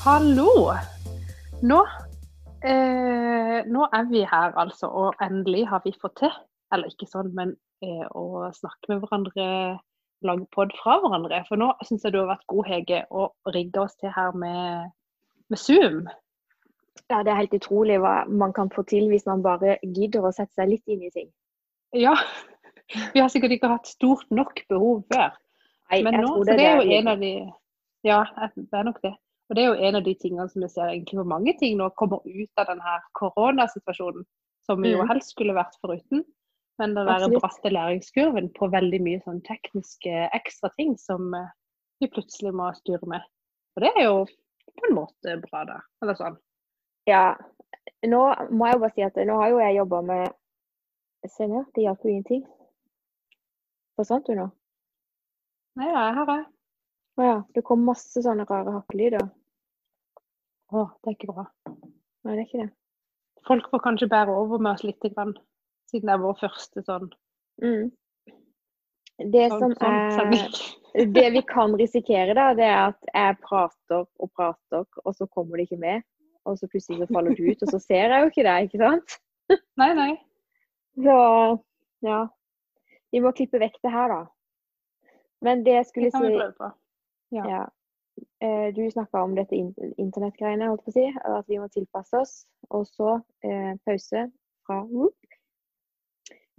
Hallo! Nå, eh, nå er vi her, altså, og endelig har vi fått til, eller ikke sånn, men eh, å snakke med hverandre, lage pod fra hverandre. For nå syns jeg du har vært god, Hege, og rigga oss til her med, med Zoom. Ja, det er helt utrolig hva man kan få til hvis man bare gidder å sette seg litt inn i ting. Ja. Vi har sikkert ikke hatt stort nok behov før. Nei, Men nå, tror så det er jo det en av de Ja, det er nok det. Og det er jo en av de tingene som jeg ser egentlig på mange ting nå kommer ut av denne koronasituasjonen, som vi jo Mm. helst skulle vært foruten. Men den der bratte læringskurven på veldig mye sånn tekniske ekstra ting som eh, vi plutselig må styre med. Og det er jo på en måte bra, da. Eller sånn. Ja. Nå må jeg jo bare si at nå har jo jeg jobba med Se nå, det hjalp jo ingenting. Forsvant du nå? Nei, ja, her er jeg. Å ja. Det kom masse sånne rare hakkelyder. Å, det er ikke bra. Nei, det er ikke det. Folk får kanskje bære over med oss lite grann, siden det er vår første sånn, Mm. Det sånn, som sånn er. Det vi kan risikere, da, det er at jeg prater og prater, og så kommer det ikke med. Og så plutselig så faller du ut, og så ser jeg jo ikke deg, ikke sant? Nei, nei. Så ja. Vi må klippe vekk det her, da. Men det jeg skulle kan vi si prøve på. Ja. ja. Eh, Du snakka om dette in- internettgreiene, holdt på å si. At vi må tilpasse oss. Og så eh, pause fra whoop.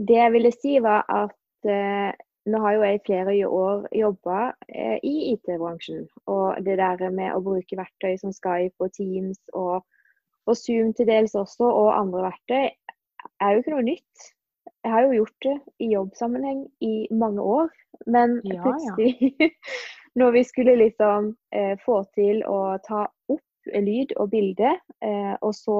Det jeg ville si, var at eh, nå har jo jeg i flere år jobba eh, i IT-bransjen. Og det der med å bruke verktøy som Skype og Teams og, og Zoom til dels også, og andre verktøy, er jo ikke noe nytt. Jeg har jo gjort det i jobbsammenheng i mange år, men Ja, ja. når vi skulle liksom eh, få til å ta opp lyd og bilde, eh, og så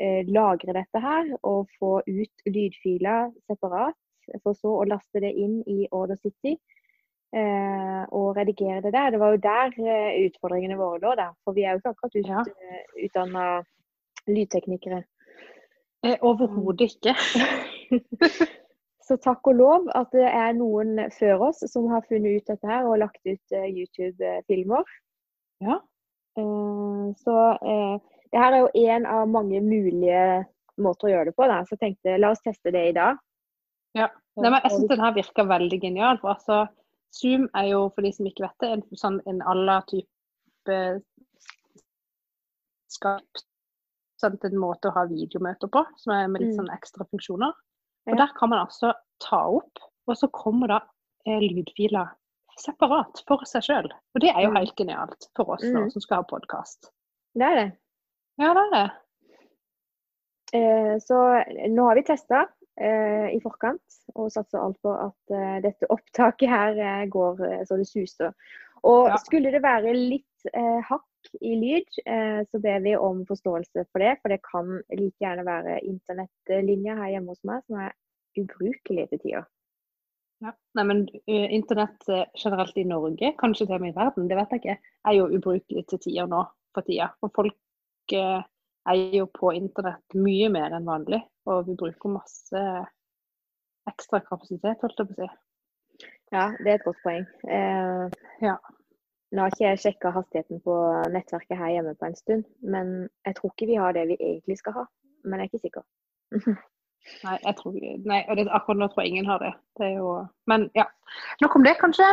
eh, lagre dette her og få ut lydfiler separat, for så å laste det inn i Order City eh, og redigere det der. Det var jo der eh, utfordringene våre lå, der. For vi er jo ikke akkurat ut, Ja. utdanna lydteknikere. Overhodet ikke. Så takk og lov at det er noen før oss som har funnet ut dette her og lagt ut eh, YouTube-filmer. Ja. Eh, så eh, det her er jo én av mange mulige måter å gjøre det på. Da. Så jeg tenkte la oss teste det i dag. Ja. Nei, men jeg syns den her virker veldig genial. For altså, Zoom er jo, for de som ikke vet det, en, sånn, en à type skap. Sånn, en måte å ha videomøter på, som er med litt sånn ekstra funksjoner. Og der kan man altså ta opp, og så kommer da eh, lydfiler separat for seg sjøl. Og det er jo Mm. helt genialt for oss nå Mm. som skal ha podkast. Det er det. Ja, det er det. Eh, så nå har vi testa eh, i forkant og satser alt på at eh, dette opptaket her eh, går eh, så det suser. Og Ja. skulle det være litt hardt i lyd, eh, så ber vi om forståelse for det. For det kan like gjerne være internettlinja her hjemme hos meg som er ubrukelig til tider. Ja. Nei, men eh, internett eh, generelt i Norge, kanskje til og med i verden, det vet jeg ikke, er jo ubrukelig til tider nå for tida. For folk er jo på internett mye mer enn vanlig, og vi bruker masse ekstra kapasitet, holdt jeg på å si. Ja, det er et godt poeng. Eh, Ja. Nå har ikke jeg sjekka hastigheten på nettverket her hjemme på en stund, men jeg tror ikke vi har det vi egentlig skal ha. Men jeg er ikke sikker. Nei, jeg tror, nei og det, akkurat nå tror jeg ingen har det. det er jo, men ja, nok om det, kanskje.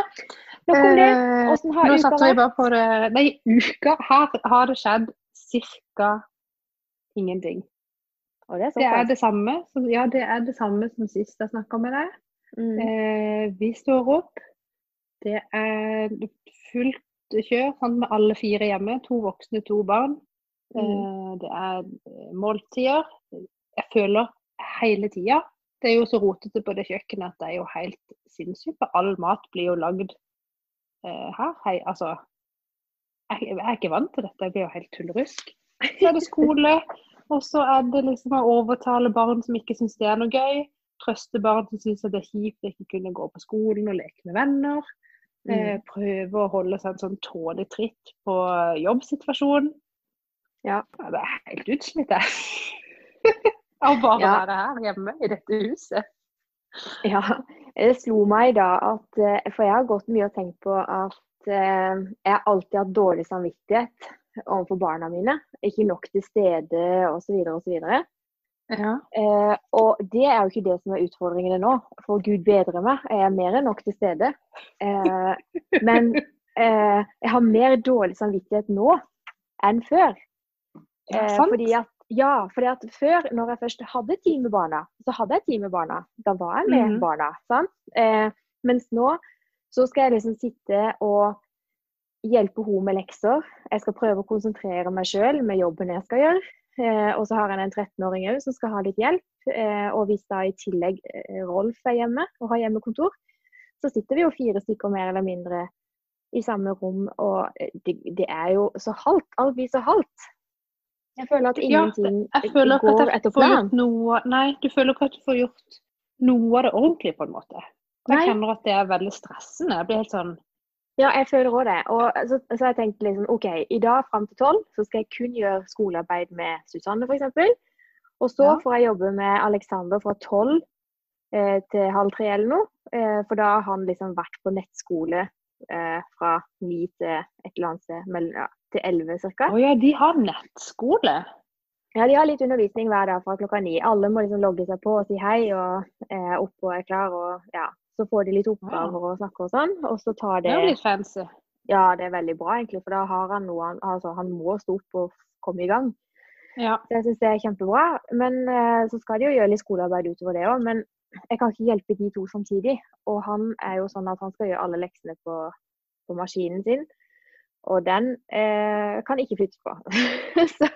Nok om det. Eh, Åssen har nå uka vi bare på det Nei, uka her har det skjedd ca. ingenting. Og det er Det er det samme, som- ja, det er det samme som sist jeg snakka med deg. Mm. Eh, vi står opp. Det er fullt kjør sant, med alle fire hjemme. To voksne, to barn. Mm. Eh, det er eh, måltider. Jeg føler hele tida. Det er jo så rotete på det kjøkkenet at det er jo helt sinnssykt. For all mat blir jo lagd eh, her. Hei, altså jeg er ikke vant til dette. Jeg blir jo helt tullrusk. Så er det skole, og så er det liksom å overtale barn som ikke syns det er noe gøy. Trøste barn som syns det er kjipt å ikke kunne gå på skolen og leke med venner. Eh, Mm. prøve å holde seg en sånn tålelig tritt på jobbsituasjonen. Ja. Jeg det er helt utslitt, jeg. Av bare å Ja. være her hjemme i dette huset. Ja, det slo meg da at eh, For jeg har gått mye og tenkt på at jeg jeg har alltid hatt dårlig samvittighet overfor barna mine. Ikke nok til stede osv. osv. Ja. Eh, og det er jo ikke det som er utfordringene nå. For Gud bedre meg, jeg er mer enn nok til stede. Eh, men eh, jeg har mer dårlig samvittighet nå enn før. Eh, fordi at, ja, fordi at før, når jeg først hadde tid med barna, så hadde jeg tid med barna. Da var jeg med Mhm. barna. sant? Eh, mens nå så skal jeg liksom sitte og hjelpe henne med lekser. Jeg skal prøve å konsentrere meg sjøl med jobben jeg skal gjøre. Eh, og så har jeg en 13-åring òg som skal ha litt hjelp. Eh, og hvis da i tillegg eh, Rolf er hjemme og har hjemmekontor, så sitter vi jo fire stykker mer eller mindre i samme rom. Og det, det er jo så halvt. Alt blir så halvt. Jeg føler at Ja, ingenting Jeg føler går at etter planen. noe Nei, du føler ikke at du får gjort noe av det ordentlig, på en måte. Jeg Nei. kjenner at det er veldig stressende. Jeg blir helt sånn Ja, jeg føler òg det. Og så, så har jeg tenkt liksom OK, i dag fram til tolv så skal jeg kun gjøre skolearbeid med Susanne, f.eks. Og så Ja. får jeg jobbe med Alexander fra tolv eh, til halv tre eller noe. Eh, for da har han liksom vært på nettskole eh, fra ni til et eller annet sted, mellom, ja, til elleve ca. Å ja, de har nettskole. Ja, de har litt undervisning hver dag fra klokka ni. Alle må liksom logge seg på og si hei og eh, opp og er klar. og ja, Så får de litt oppgaver og snakker og sånn. Og så tar Det det er jo litt fancy. Ja, det er veldig bra, egentlig. For da har han noe han Altså, han må stå opp og komme i gang. Ja. Så jeg syns det er kjempebra. Men eh, så skal de jo gjøre litt skolearbeid utover det òg. Men jeg kan ikke hjelpe de to samtidig. Og han er jo sånn at han skal gjøre alle leksene på, på maskinen sin. Og den eh, kan ikke flyttes på. så,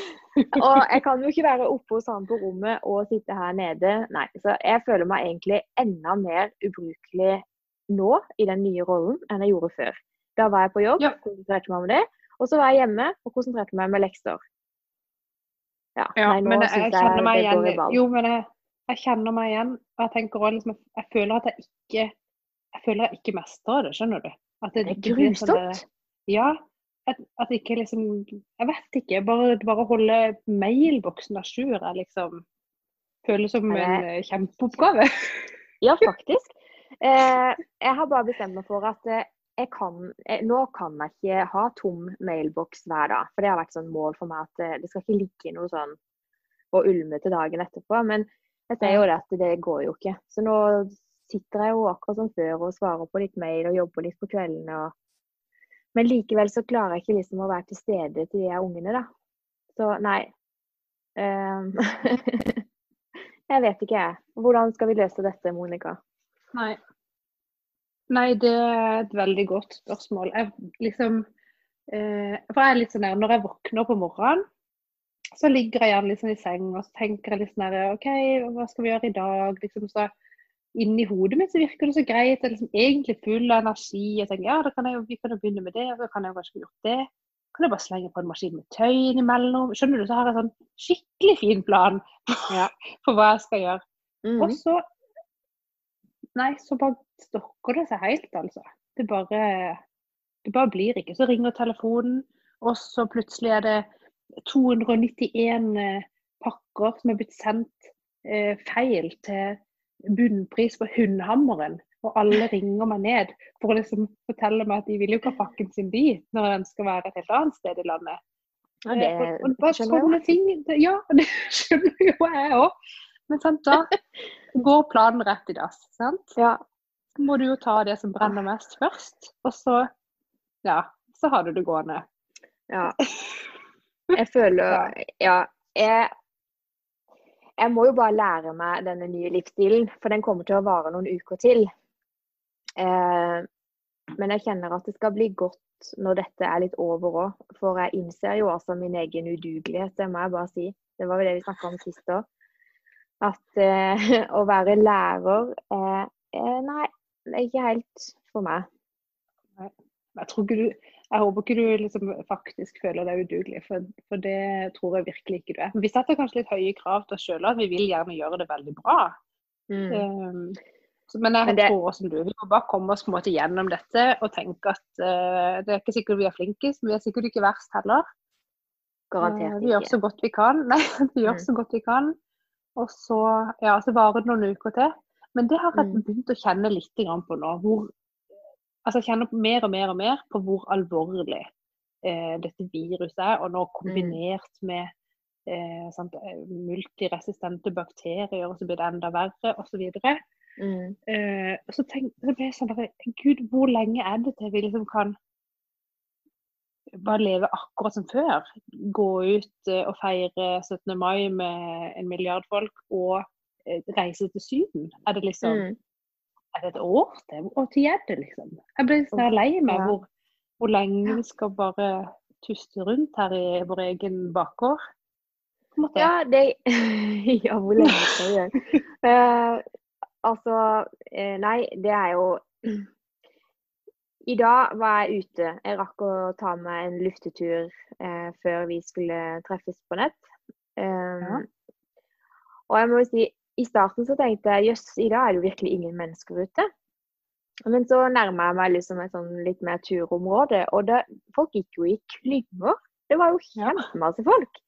og jeg kan jo ikke være oppe hos han på rommet og sitte her nede. Nei, så jeg føler meg egentlig enda mer ubrukelig nå i den nye rollen enn jeg gjorde før. Da var jeg på jobb, Ja. konsentrerte meg om det. Og så var jeg hjemme og konsentrerte meg med lekser. Ja, Ja, nei, nå men jeg, jeg kjenner meg det igjen går i i- ball. Jo, men jeg, jeg kjenner meg igjen. Og jeg tenker også liksom Jeg føler at jeg ikke Jeg føler jeg ikke mestrer det, skjønner du. At Det er blir sånn grusomt. Ja. At, at ikke liksom Jeg vet ikke. Bare, bare holde mailboksen à jour er liksom Føles som en eh, kjempeoppgave. Ja, faktisk. Eh, jeg har bare bestemt meg for at eh, jeg kan, jeg, nå kan jeg ikke ha tom mailboks hver dag. For det har vært sånn mål for meg at eh, det skal ikke ligge noe sånn og ulme til dagen etterpå. Men jeg ser jo det at det går jo ikke. Så nå sitter jeg jo akkurat som før og svarer på litt mail og jobber litt på kveldene. Og... Men likevel så klarer jeg ikke liksom å være til stede til de er ungene, da. Så nei. Um, jeg vet ikke, jeg. Hvordan skal vi løse dette, Monica? Nei. Nei, det er et veldig godt spørsmål. Jeg liksom eh, For jeg er litt sånn der, når jeg våkner på morgenen, så ligger jeg gjerne sånn i seng og så tenker jeg litt sånn der OK, hva skal vi gjøre i dag? Liksom så Inni hodet mitt så virker det så greit. Jeg er liksom egentlig full av energi. Jeg tenker ja, da kan jeg jo, vi kan jo begynne med det, og så kan jeg jo kanskje gjort det. Kan jeg bare slenge på en maskin med tøy innimellom? Skjønner du, så har jeg sånn skikkelig fin plan Ja. for hva jeg skal gjøre. Mm. Og så Nei, så bare stokker det seg helt, altså. Det bare Det bare blir ikke. Så ringer telefonen, og så plutselig er det 291 eh, pakker som er blitt sendt eh, feil til bunnpris på Hundhammeren. Og alle ringer meg ned for å liksom fortelle meg at de vil jo ikke ha pakken sin dit, når den skal være et helt annet sted i landet. Ja, det og, og det bare sånne ting. Det, ja, det skjønner jo jeg òg. Men sant, da går planen rett i dass. sant? Ja. Så må du jo ta det som brenner mest først, og så ja, så har du det gående. ja. Jeg føler Ja. Jeg, jeg må jo bare lære meg denne nye livsstilen, for den kommer til å vare noen uker til. Eh, men jeg kjenner at det skal bli godt når dette er litt over òg. For jeg innser jo altså min egen udugelighet, det må jeg bare si. Det var jo det vi snakka om sist òg. At eh, å være lærer eh, eh, Nei, det er ikke helt for meg. Jeg, tror ikke du, jeg håper ikke du liksom faktisk føler deg udugelig, for, for det tror jeg virkelig ikke du er. Vi setter kanskje litt høye krav til oss sjøl, vi vil gjerne gjøre det veldig bra. Mm. Um, så, men jeg Men det- tror som du, vi må bare komme oss på en måte gjennom dette og tenke at uh, det er ikke sikkert vi er flinkest, men vi er sikkert ikke verst heller. Eh, Garantert vi gjør så godt vi kan. Nei, vi gjør Mm. så godt vi kan. Og så, ja, så varer det noen uker til. Men det har jeg Mm. begynt å kjenne litt på nå. Hvor, altså kjenner mer og mer og mer på hvor alvorlig eh, dette viruset er. Og nå kombinert med eh, sant, eh, multiresistente bakterier, og så blir det enda verre, osv. Mm. Eh, så, tenk, så ble sånn der, Gud, hvor lenge er det til vi liksom kan bare leve akkurat som før? Gå ut eh, og feire 17. mai med en milliard folk og eh, reise til Syden? Er det liksom Mm. Er det et år til? Og til er det, liksom? Jeg ble så lei meg Ja. hvor, hvor lenge vi skal bare tuste rundt her i vår egen bakgård. Ja, det Ja, hvor lenge skal vi gjøre? uh, altså, eh, nei, det er jo I dag var jeg ute. Jeg rakk å ta meg en luftetur uh, før vi skulle treffes på nett. Um, Ja. Og jeg må jo si, i starten så tenkte jeg jøss, i dag er det jo virkelig ingen mennesker ute. Men så nærma jeg meg liksom et sånn litt mer turområde, og det, folk gikk jo i klynger. Det var jo kjempemasse folk.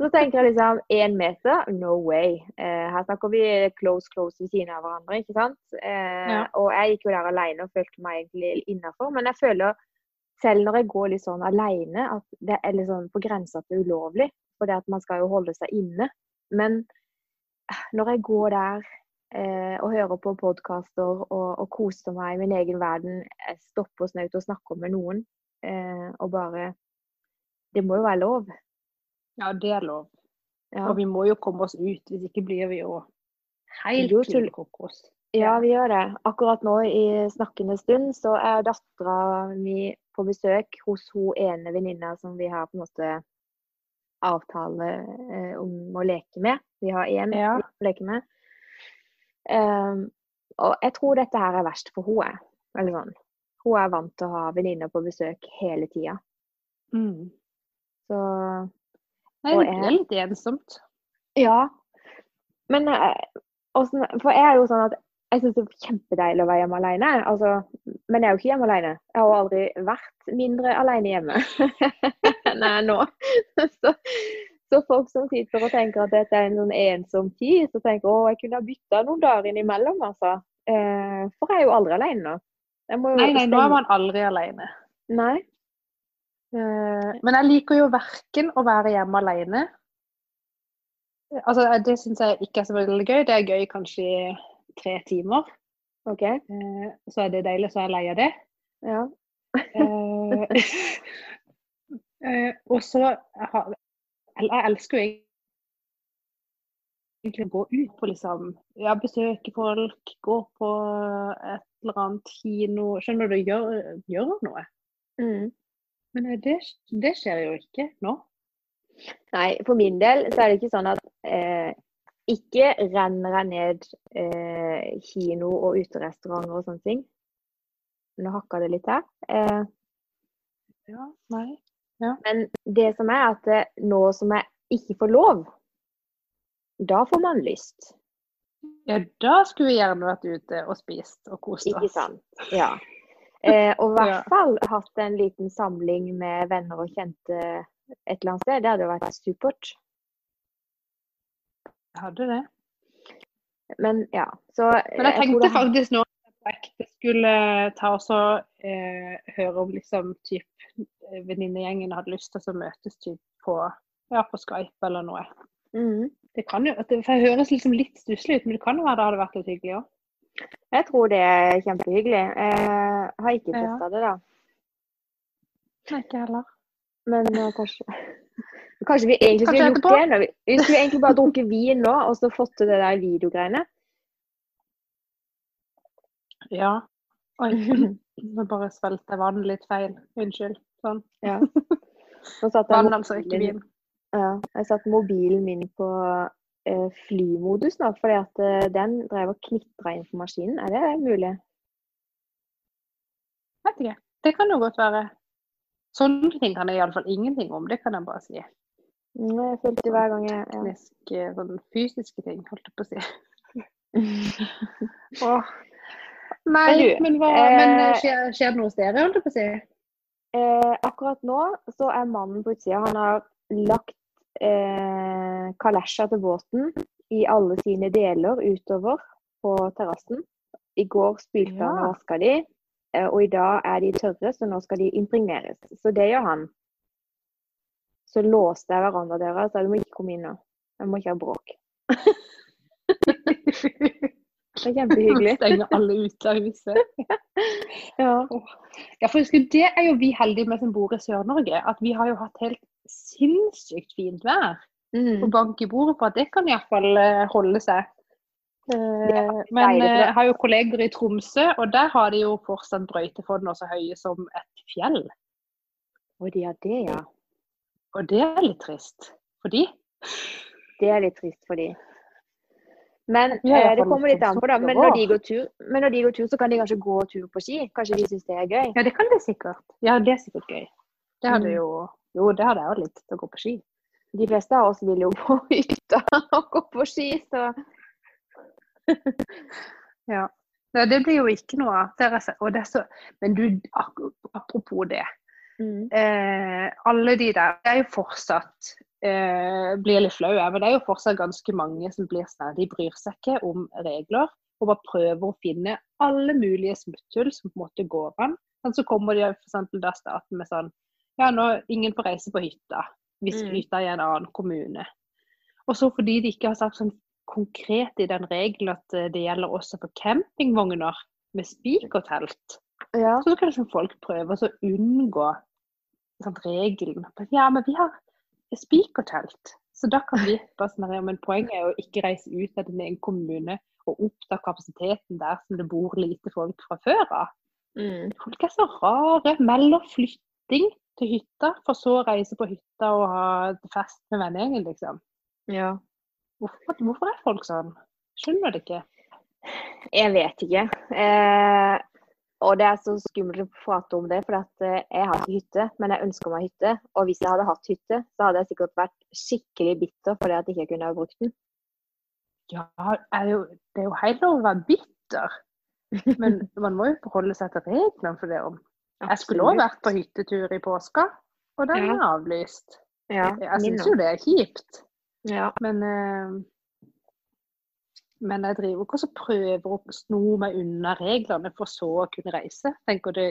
Så tenker jeg liksom én meter, no way. Eh, her snakker vi close, close ved siden av hverandre, ikke sant. Eh, Ja. Og jeg gikk jo der alene og følte meg egentlig innafor. Men jeg føler, selv når jeg går litt sånn alene, at det er litt sånn på grensa til ulovlig. For det at man skal jo holde seg inne. Men når jeg går der eh, og hører på podkaster og, og koser meg i min egen verden, jeg stopper snaut og snakker med noen, eh, og bare Det må jo være lov. Ja, det er lov. Ja. Og vi må jo komme oss ut, hvis ikke blir vi jo helt til kokos. Ja, vi gjør det. Akkurat nå i snakkende stund så er dattera mi på besøk hos hun ene venninna som vi har på en måte avtale eh, om å leke med. Vi har én Ja. å leke med. Um, og jeg tror dette her er verst for henne. Eller sånn. Hun er vant til å ha venninner på besøk hele tida. Mm. Så Nei, det er litt ensomt. Ja. Men eh, For jeg er jo sånn at jeg syns det er kjempedeilig å være hjemme alene. Altså, men jeg er jo ikke hjemme alene. Jeg har aldri vært mindre alene hjemme enn jeg er nå. Så, så folk som sitter og tenker at dette er en sånn ensom tid, så tenker å, jeg kunne ha bytta noen dager innimellom, altså. Eh, for jeg er jo aldri alene nå. Jo Nei, nei, nå er man aldri alene. Nei. Eh, Men jeg liker jo verken å være hjemme alene Altså, det syns jeg ikke er så veldig gøy. Det er gøy kanskje i tre timer. OK. Eh, Så er det deilig, så er jeg lei av det. Ja. Eh, eh, og så jeg, Jeg elsker jo egentlig gå ut på liksom Ja, besøke folk, gå på et eller annet kino. Skjønner du? Gjør, gjør noe. Mm. Men eh, det, det skjer jo ikke nå. Nei, for min del så er det ikke sånn at eh, ikke renner jeg ned eh, kino og uterestauranter og sånne ting. Nå hakka det litt her. Eh, Ja, nei. men det som er at eh, nå som jeg ikke får lov, da får man lyst. Ja, da skulle vi gjerne vært ute og spist og kost oss. Ikke sant? Ja. Eh, og i hvert Ja. fall hatt en liten samling med venner og kjente et eller annet sted. Det hadde vært supert. Jeg hadde det. Men ja, så Men jeg tenkte jeg faktisk nå at jeg på ekte skulle ta og eh, høre om liksom typ eh, venninnegjengen hadde lyst til å møtes typ på, ja, på Skype eller noe. Mm. Det kan jo, det, for høres liksom litt stusslig ut, men det kan jo være det hadde vært litt hyggelig òg. Jeg tror det er kjempehyggelig. Jeg har ikke Ja. det, da. Nei, ikke heller. Men eh, kanskje Kanskje vi egentlig skulle gjort det? nå. Vi skulle egentlig bare drukket vin nå, og så fått til det der videogreiene. Ja. Oi, nå bare svelget vann litt feil. Unnskyld. Sånn. Ja. Vann, altså, ikke vin. ja, jeg satt mobilen min på eh, flymodus nå, fordi at eh, den drev og knitra inn på maskinen. Er det mulig? Vet ikke. Det kan jo godt være. Sånne ting kan jeg iallfall ingenting om, det kan jeg bare si. Mm, Jeg følte hver gang jeg ja. Tekniske, sånn fysiske ting, holdt jeg på å si. Åh. Nei, Men du, men, hva, eh, men eh, skjer, skjer det noe hos dere, holdt jeg på å si? Eh, akkurat nå så er mannen på utsida. Han har lagt eh, kalesja til båten i alle sine deler utover på terrassen. I går spylte han og Ja. vaska de, eh, og i dag er de tørre, så nå skal de impregneres. Så det gjør han. Så låste jeg verandadøra, så du må ikke komme inn nå. Jeg må ikke ha bråk. Det er kjempehyggelig. Stenge alle ute av huset. Ja. Ja, for husk, Det er jo vi heldige med som bor i Sør-Norge. At vi har jo hatt helt sinnssykt fint vær. Og Mm. bank i bordet på at det kan iallfall uh, holde seg. Eh, men for eh, jeg har jo kolleger i Tromsø, og der har de jo fortsatt brøytefond så høye som et fjell. Og de har det, ja. Og det er litt trist for de. Det er litt trist for de. Men ja, eh, det kommer litt an på, da. Men når, de går tur, men når de går tur, så kan de kanskje gå tur på ski. Kanskje de syns det er gøy. Ja, det kan de sikkert. Ja, det er sikkert gøy. Det hadde Mm. jo Jo, det hadde jeg òg likt, å gå på ski. De fleste av oss vil jo på hytta og gå på ski, så Ja. Det blir jo ikke noe av. Det er så- Og det er så Men du, apropos det. Mm. eh, alle de der Det er jo fortsatt eh, Blir litt flau, men det er jo fortsatt ganske mange som blir sånn De bryr seg ikke om regler og bare prøver å finne alle mulige smutthull som på en måte går an. Men så kommer de eksempel da staten med sånn Ja, nå ingen får reise på hytta hvis Mm. hytta er i en annen kommune. Og så fordi de ikke har sagt sånn konkret i den regelen at eh, det gjelder også for campingvogner med spikertelt. Ja. Så kan liksom folk prøve å unngå sånn, regelen. Ja, men vi har spikertelt, så da kan vi bare sånn, ja, Men poenget er å ikke reise ut av din egen kommune og oppta kapasiteten der som det bor lite folk fra før av. Mm. Folk er så rare. Melder flytting til hytta, for så å reise på hytta og ha fest med vennegjengen, liksom. ja. Hvorfor, hvorfor er folk sånn? Skjønner det ikke. Jeg vet ikke. Eh, og det er så skummelt å prate om det, for at, eh, jeg har ikke hytte, men jeg ønsker meg hytte. Og hvis jeg hadde hatt hytte, så hadde jeg sikkert vært skikkelig bitter fordi at jeg ikke kunne ha brukt den. Ja, er jo, det er jo helt lov å være bitter. Men man må jo forholde seg til reglene for det. om. Jeg skulle òg vært på hyttetur i påska, og den er avlyst. ja, Jeg syns jo det er kjipt, Ja. men eh, Men jeg driver ikke og prøver å sno meg unna reglene for så å kunne reise. Tenker det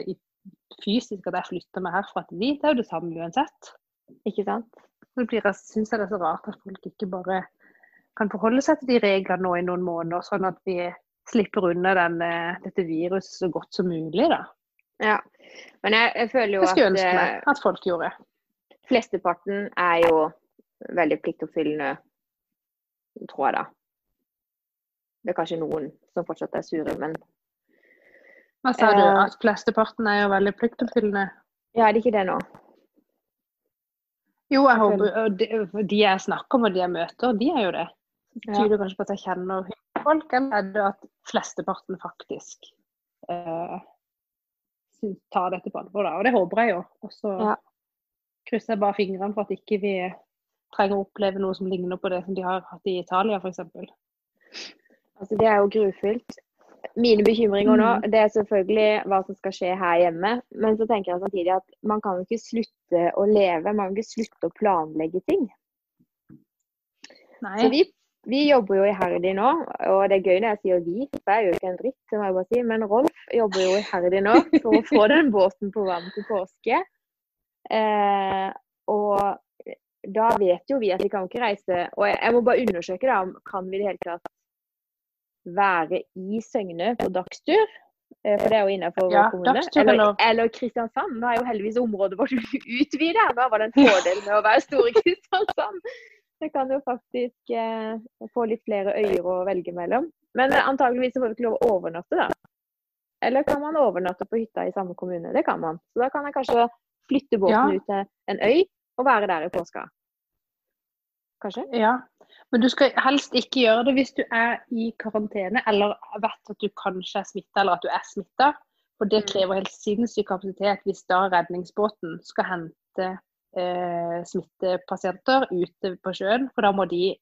fysisk at jeg flytter meg herfra til dit, det er jo det samme uansett. Ikke sant? Så blir jeg, synes jeg det er så rart at folk ikke bare kan forholde seg til de reglene nå i noen måneder, sånn at vi slipper unna den, eh, dette viruset så godt som mulig. da. Ja. Men jeg, jeg føler jo Det skulle jeg at ønske eh, meg at folk gjorde. flesteparten er jo veldig pliktoppfyllende, tror jeg da. Det er kanskje noen som fortsatt er sure, men Hva sa du? Eh. At flesteparten er jo veldig pliktoppfyllende? ja, er det ikke det nå? Jo, jeg håper de, de jeg snakker med de jeg møter, de er jo det. Det Ja. kanskje på at jeg kjenner folk, eller er det at flesteparten faktisk eh, tar dette på alvor? da, Og det håper jeg jo. Og så Ja. krysser jeg bare fingrene for at ikke vi trenger å oppleve noe som ligner på det som de har hatt i Italia f.eks. Altså, det er jo grufullt. Mine bekymringer nå, Mm. det er selvfølgelig hva som skal skje her hjemme. Men så tenker jeg samtidig at man kan jo ikke slutte å leve, man kan ikke slutte å planlegge ting. Nei. Så vi, vi jobber jo iherdig nå, og det er gøy når jeg sier vi, for jeg er jo ikke en dritt, det må jeg bare si. Men Rolf jobber jo iherdig nå for å få den båten på vann til påske. Eh, og da vet jo vi at vi kan ikke reise Og jeg, jeg må bare undersøke da, om kan vi i det hele tatt være i Søgne på dagstur. Eh, For det er jo innenfor Ja, kommune. er Eller, eller Kristiansand. Nå er jo heldigvis området vårt utvida. Da var det en fordel med å være store Kristiansand. Så kan jo faktisk eh, få litt flere øyer å velge mellom. Men eh, antageligvis får vi ikke lov å overnatte, da. Eller kan man overnatte på hytta i samme kommune? Det kan man. Så da kan jeg kanskje flytte båten Ja. ut til en øy og være der i påska. Kanskje? Ja, men du skal helst ikke gjøre det hvis du er i karantene eller vet at du kanskje er smitta eller at du er smitta. For det Mm. krever helt sinnssyk kapasitet hvis da redningsbåten skal hente eh, smittepasienter ute på sjøen. For da må de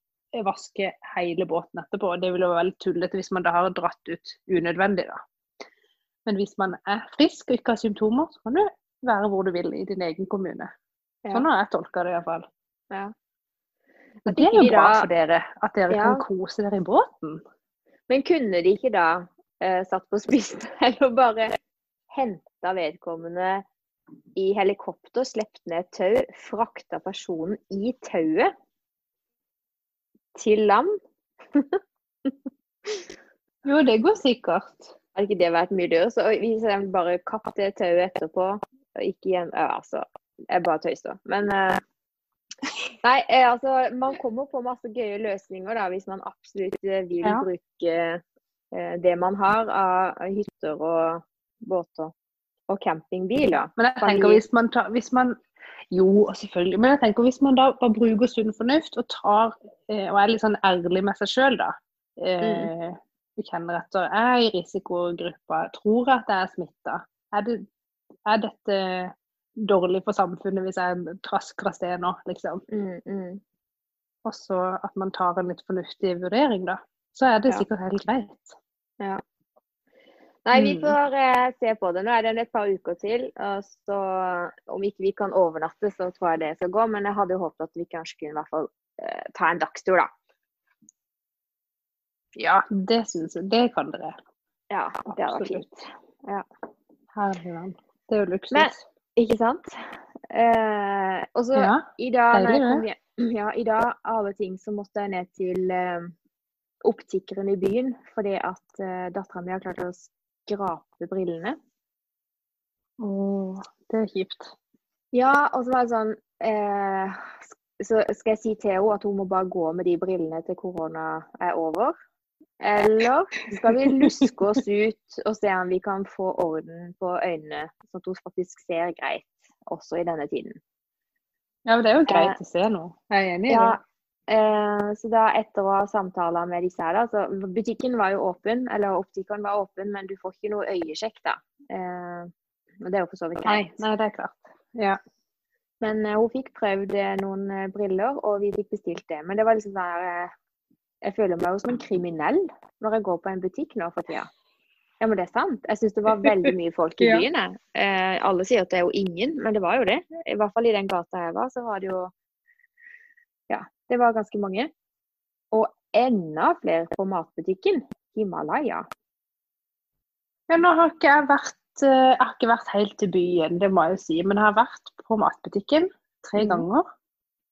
vaske hele båten etterpå. Det vil jo være veldig tullete hvis man da har dratt ut unødvendig, da. Men hvis man er frisk og ikke har symptomer, så kan du være hvor du vil i din egen kommune. Ja. Sånn har jeg tolka det iallfall. Ja. At Det er jo de bra da- for dere, at dere Ja. kan kose dere i båten. Men kunne de ikke da uh, satt på spissen eller bare henta vedkommende i helikopter, slept ned et tau, frakta personen i tauet til land? Jo, det går sikkert. Hadde ikke det vært mye dyrere? Så hvis de bare kapp det tauet etterpå, og ikke igjen ja, Altså, jeg bare tøyser. Men eh, Nei, eh, altså man kommer på masse gøye løsninger da, hvis man absolutt eh, vil Ja. bruke eh, det man har av hytter og båter og campingbiler. Men jeg tenker hvis man tar hvis man, Jo, selvfølgelig. Men jeg tenker hvis man da bare bruker sunn fornuft og tar og er litt sånn ærlig med seg sjøl, da. Eh, og kjenner etter er jeg i risikogruppa, tror jeg at jeg er smitta. Er, det, er dette dårlig for samfunnet hvis jeg trasker av sted nå, liksom? Mm, mm. Og så at man tar en litt fornuftig vurdering, da. Så er det Ja. sikkert helt greit. Ja. Nei, vi Mm. får eh, se på det. Nå er det et par uker til. Og så om ikke vi kan overnatte, så tror jeg det skal gå. Men jeg hadde jo håpet at vi kanskje kunne i hvert fall eh, ta en dagstur, da. Ja, det syns jeg. Det kan dere. Ja, det hadde vært fint. Herlig land. Det er jo luksus. Men- Ikke sant? Eh, og så ja. i dag når jeg kom hjem, ja, i dag av ting så måtte jeg ned til eh, optikeren i byen fordi at eh, dattera mi har klart å skrape brillene. Åh, det er kjipt. Ja, og så var det sånn eh, Så skal jeg si til henne at hun må bare gå med de brillene til korona er over? Eller skal vi luske oss ut og se om vi kan få orden på øynene, sånn at hun faktisk ser greit også i denne tiden? Ja, men det er jo Eh, greit å se noe. Jeg er enig i Ja, det. eh, så da etter å ha samtaler med disse her, da så Butikken var jo åpen, eller optikeren var åpen, men du får ikke noe øyesjekk, da. Eh, og det er jo for så vidt greit. nei, det er klart. Ja. Men eh, hun fikk prøvd eh, noen eh, briller, og vi fikk bestilt det. Men det var liksom sånn her eh, Jeg føler meg jo som en kriminell når jeg går på en butikk nå for tida. Ja, men det er sant. Jeg syns det var veldig mye folk i byen. Eh, alle sier at det er jo ingen, men det var jo det. I hvert fall i den gata jeg var, så var det jo Ja, det var ganske mange. Og enda flere på matbutikken. Himalaya. ja, nå har ikke jeg vært eh, Jeg har ikke vært helt i byen, det må jeg jo si. Men jeg har vært på matbutikken tre Mhm. ganger.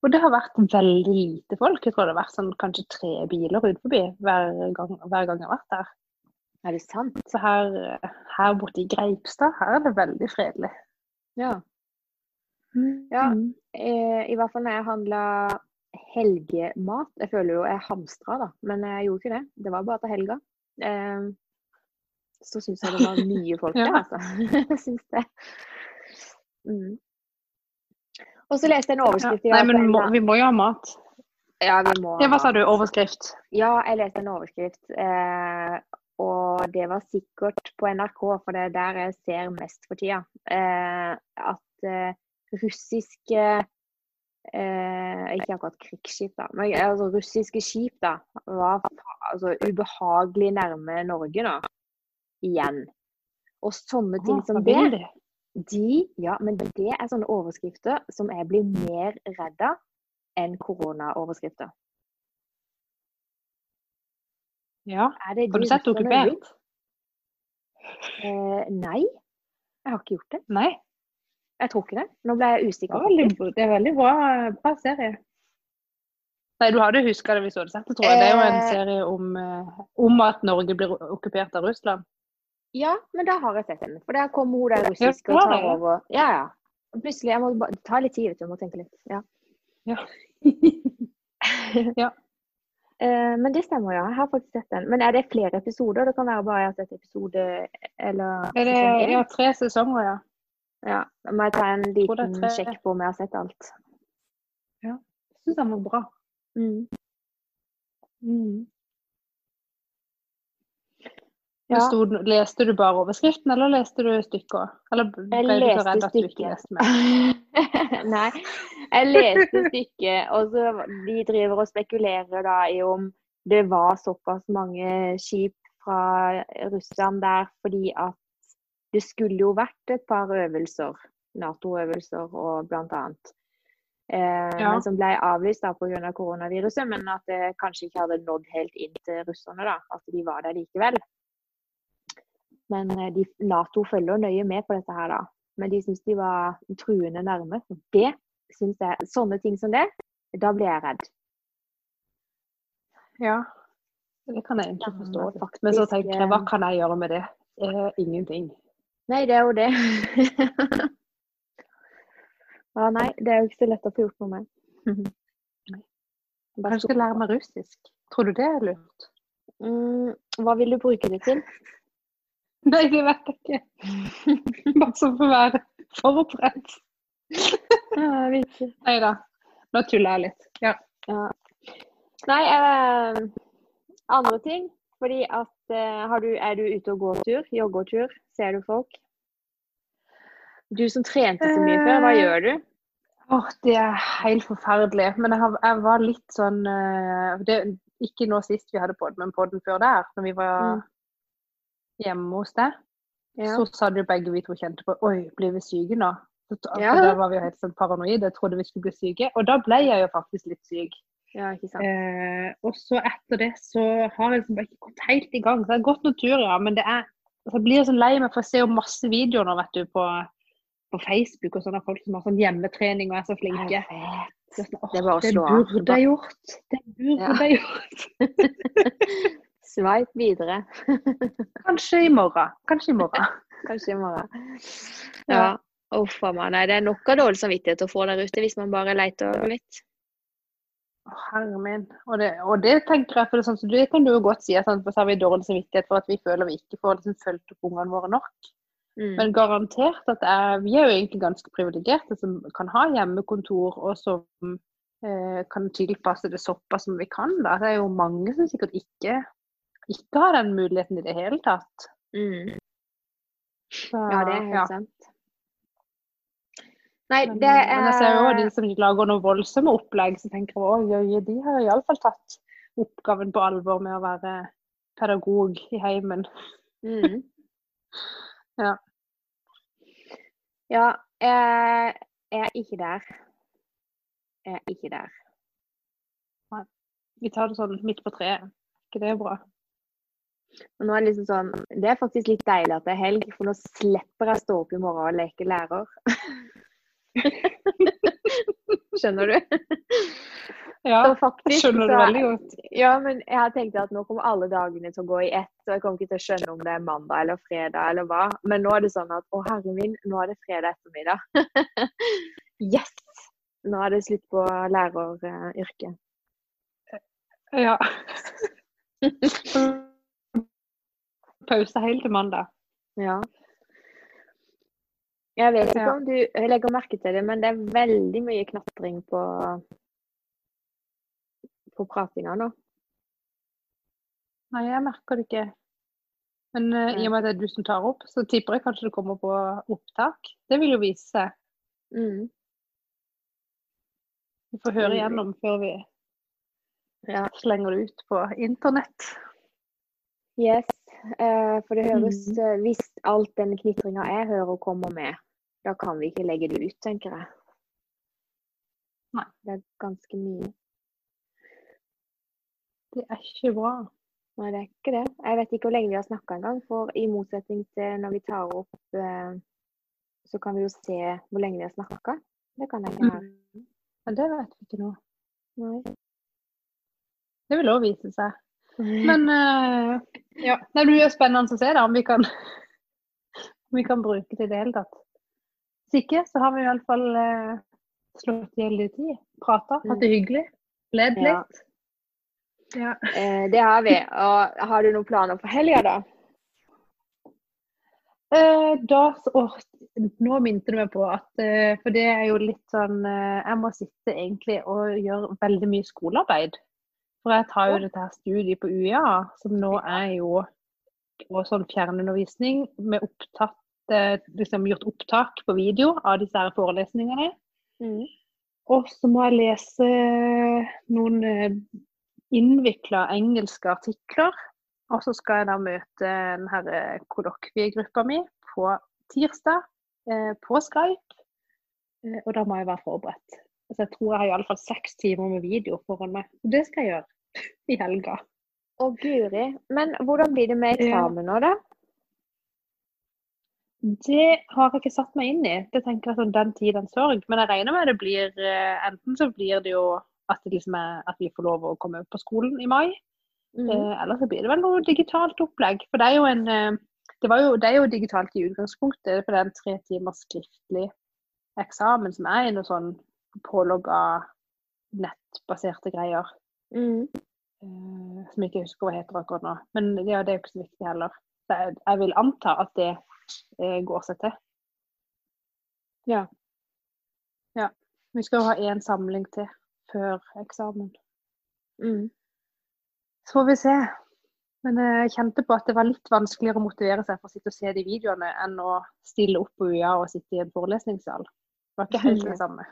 Og det har vært veldig lite folk. Jeg tror det har vært sånn kanskje tre biler ut forbi hver gang, hver gang jeg har vært der. Er det sant? Så her, her borte i Greipstad, her er det veldig fredelig. Ja. Ja. Mm. Eh, I hvert fall når jeg handla helgemat. Jeg føler jo jeg hamstra, da, men jeg gjorde ikke det. Det var bare til helga. Eh, så syns jeg det var mye folk der, altså. Jeg syns det. Mm. Og så leste jeg en overskrift i Nei, dag. på men må, vi må jo ha mat. Ja, vi må Ja, hva sa du? Overskrift? Ja, jeg leste en overskrift. Eh, og det var sikkert på NRK, for det er der jeg ser mest for tida. Eh, at eh, russiske eh, Ikke akkurat krigsskip, da, men altså, russiske skip da, var altså, ubehagelig nærme Norge nå. Igjen. Og sånne ting som det, vil de? Ja, men det er sånne overskrifter som jeg blir mer redd av enn koronaoverskrifter. Ja. Er Har du sett? Okkupert? Eh, nei, jeg har ikke gjort det. Nei. Jeg tror ikke det. Nå ble jeg Det, usikker. veldig, det er veldig bra, bra serie. Nei, du hadde huska det hvis du hadde sett det, tror jeg. Det er jo en Eh. serie om, eh, om at Norge blir okkupert av Russland. Ja, men da har jeg sett den. For der kommer hun der russisk russiske og tar over. Ja, ja. Plutselig, jeg må bare ta litt tid, vet du. Jeg må tenke litt. Ja. Ja. Ja. Uh, men det stemmer, ja. Jeg har faktisk sett den. Men er det flere episoder? Det kan være bare jeg har sett episode eller Er det ja, tre sesonger, ja. Ja. Da må jeg ta en liten tre. sjekk på om jeg har sett alt. Ja. Jeg syns den var bra. Mm. Mm. Ja. Stod, leste du bare overskriften, eller leste du stykker? Eller ble Jeg du så redd at du ikke leste mer? Nei, jeg leste stykket, og så de driver og spekulerer da i om det var såpass mange skip fra Russland der fordi at det skulle jo vært et par øvelser, Nato-øvelser og blant annet. eh, Ja. som ble avlyst da pga. koronaviruset. Men at det kanskje ikke hadde nådd helt inn til russerne, da. At de var der likevel. Men eh, de, Nato følger nøye med på dette her, da. Men de syns de var truende nærme. Det syns jeg Sånne ting som det, da blir jeg redd. Ja. Det kan jeg egentlig forstå. men faktisk, Men så tenker jeg, hva eh, kan jeg gjøre med det? Eh, ingenting. Nei, det er jo det. ja, nei, det er jo ikke så lett å få gjort noe med. Kanskje jeg skal lære meg russisk. Tror du det er lurt? Mm, hva vil du bruke det til? Nei, det vet jeg ikke. Bare så for å være forberedt. Nei da. Nå tuller jeg litt. Ja. Ja. Nei, eh, andre ting. Fordi at eh, har du, Er du ute og går tur? Joggetur? Ser du folk? Du som trente så mye før, hva Eh, gjør du? Åh, det er helt forferdelig. Men jeg, har, jeg var litt sånn eh, det, Ikke nå sist vi hadde podden, men podden før der, når vi var Mm. Hjemme hos deg. Ja. Så sa du begge vi to kjente på Oi, blir vi syke nå? Så, Ja. Da var vi jo helt sånn paranoide. Jeg trodde vi skulle bli syke. Og da ble jeg jo faktisk litt syk. ja, ikke sant. Eh, og så etter det så har jeg liksom bare ikke gått helt i gang. Så jeg har gått noen turer, ja, men det er altså, Jeg blir sånn lei meg, for jeg ser jo masse videoer nå, vet du, på, på Facebook og sånn av folk som har sånn hjemmetrening og er så flinke. Det er, sånn, Det er bare å det slå av. burde jeg gjort. Det burde jeg gjort. Sveip videre. Kanskje i morgen. Kanskje i morgen. Kanskje i morgen. Ja. Uff a meg. Nei, det er nok av dårlig samvittighet å få der ute hvis man bare leter litt. Herre min. Og det, og det tenker jeg, for det, sånn, så det kan du jo godt si, at sånn, så har vi dårlig samvittighet for at vi føler vi ikke får liksom, fulgt opp ungene våre nok. Mm. Men garantert at jeg, vi er jo egentlig ganske privilegerte som kan ha hjemmekontor, og som eh, kan tilpasse det såpass som vi kan. Da. Det er jo mange som sikkert ikke, ikke har den muligheten i det hele tatt. Mm. Så, Ja, det er helt ja. sant. Nei, det er men jeg ser jo de som lager noe voldsomme opplegg, så tenker jeg oi, de har iallfall tatt oppgaven på alvor med å være pedagog i heimen. mm. Ja. Ja, jeg er ikke der. Jeg er ikke der. Vi tar det sånn midt på treet. Er ikke det bra? Og nå er det liksom sånn Det er faktisk litt deilig at det er helg, for nå slipper jeg stå opp i morgen og leke lærer. Skjønner du? Ja, jeg faktisk skjønner du veldig godt. Ja, men jeg har tenkt at nå kommer alle dagene til å gå i ett, og jeg kommer ikke til å skjønne om det er mandag eller fredag eller hva. Men nå er det sånn at å herre min, nå er det fredag ettermiddag. yes! Nå er det slutt på læreryrket. Ja. Pause helt til mandag. Ja. Jeg vet ikke Ja. om du legger merke til det, men det er veldig mye knatring på, på pratinga nå. Nei, jeg merker det ikke. Men uh, i og med at det er du som tar opp, så tipper jeg kanskje det kommer på opptak. Det vil jo vise seg. Mm. Vi får høre Mm. igjennom før vi Ja. slenger det ut på internett. Yes. Eh, for det høres Mm. eh, Hvis alt den knitringa jeg hører kommer med, da kan vi ikke legge det ut, tenker jeg. Nei. Det er ganske mye. Det er ikke bra. Nei, det er ikke det. Jeg vet ikke hvor lenge vi har snakka engang. For i motsetning til når vi tar opp, eh, så kan vi jo se hvor lenge vi har snakka. Det kan jeg ikke her. Mm. Men det vet vi ikke nå. Nei. Det vil òg vise seg. Men eh, ja, det blir jo spennende å se da, om vi kan, om vi kan bruke det i det hele tatt. Hvis ikke, så har vi i hvert fall uh, slått i hjel litt tid. Prata, hatt det hyggelig. Ledd. Ja. litt. Ja. Eh, det har vi. Og har du noen planer for helga, da? Eh, da, så- åh, nå minte du meg på at eh, For det er jo litt sånn eh, Jeg må sitte egentlig og gjøre veldig mye skolearbeid. For jeg tar jo dette her studiet på UiA, som nå er jo på sånn fjernundervisning med opptatt eh, liksom gjort opptak på video av disse her forelesningene. Mm. Og så må jeg lese noen eh, innvikla engelske artikler. Og så skal jeg da møte den her eh, kollokviegruppa mi på tirsdag eh, på Skype. Eh, og da må jeg være forberedt. Så jeg tror jeg har iallfall seks timer med video foran meg. Og det skal jeg gjøre i helga. Å, guri. Men hvordan blir det med eksamen nå, da? Det har jeg ikke satt meg inn i. Det tenker jeg sånn den tid, den sorg. Men jeg regner med det blir eh, Enten så blir det jo at, det liksom er, at vi får lov å komme på skolen i mai. Mhm. Eh, eller så blir det vel noe digitalt opplegg. For det er jo en eh, det, var jo, det er jo digitalt i utgangspunktet, for det er en tre timers skriftlig eksamen som er i noe sånn pålogga nettbaserte greier. Mm. eh, som jeg ikke husker hva heter akkurat nå. Men ja, det er jo ikke så viktig heller. Så jeg, jeg vil anta at det eh, går seg til. Ja. Ja. Vi skal jo ha én samling til før eksamen. Mm. Så får vi se. Men jeg kjente på at det var litt vanskeligere å motivere seg for å sitte og se de videoene enn å stille opp på UiA og sitte i en forelesningssal. Det var ikke helt det samme.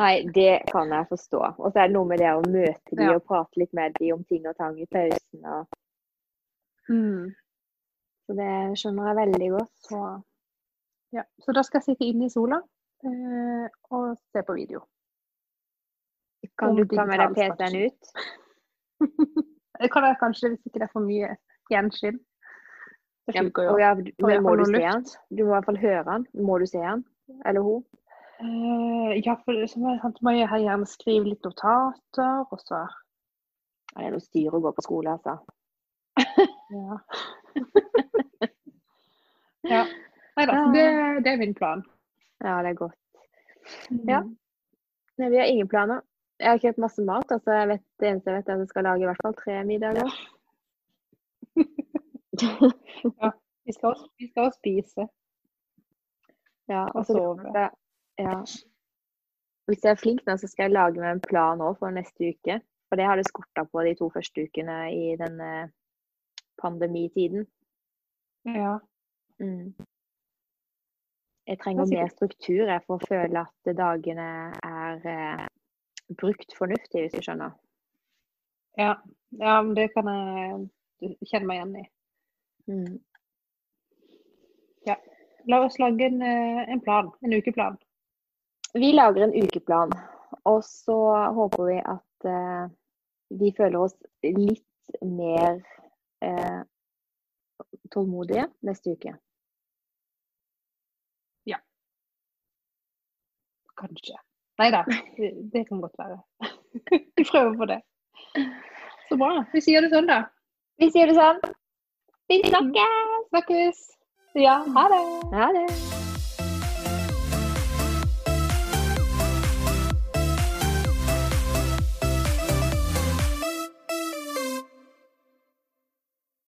Nei, det kan jeg forstå. Og så er det noe med det å møte de Ja. og prate litt med de om ting og tang i pausen. Og, Mm. så det skjønner jeg veldig godt. Så, ja. så da skal jeg sitte inne i sola eh, og se på video. Kan Om du ta med deg PC-en ut? Det kan jeg kanskje hvis ikke det er for mye gjenskinn. Ja, ja, må du se han? Du må i hvert fall høre han. Må du se han? Eller hun? Eh, ja, for så må jeg, sant, må jeg gjerne skrive litt notater, og så Ja, Det er noe styr å gå på skole, altså. Ja. ja. Nei da, det, det er min plan. Ja, det er godt. Ja. Nei, vi har ingen planer. Jeg har kjøpt masse mat. altså jeg vet, Det eneste jeg vet, er at jeg skal lage i hvert fall tre middager. Vi skal vi skal også spise. Ja, Og og sove. Ja. Hvis jeg er flink nå, så skal jeg lage meg en plan òg for neste uke. For det har det skorta på de to første ukene i denne pandemitiden. Ja. Mm. Jeg trenger er mer struktur jeg, for å føle at dagene er eh, brukt fornuftig, hvis du skjønner. Ja. ja, men det kan jeg kjenne meg igjen i. Mm. La oss lage en, eh, en plan. En ukeplan. Vi lager en ukeplan, og så håper vi at eh, vi føler oss litt mer eh, tålmodige neste uke. Ja. Kanskje. Nei da, det, kan godt være. Vi prøver på det. Så bra. Vi sier det sånn, da. Vi sier det sånn. Vi snakkes! Snakkes. Ja, ha det. Ha det.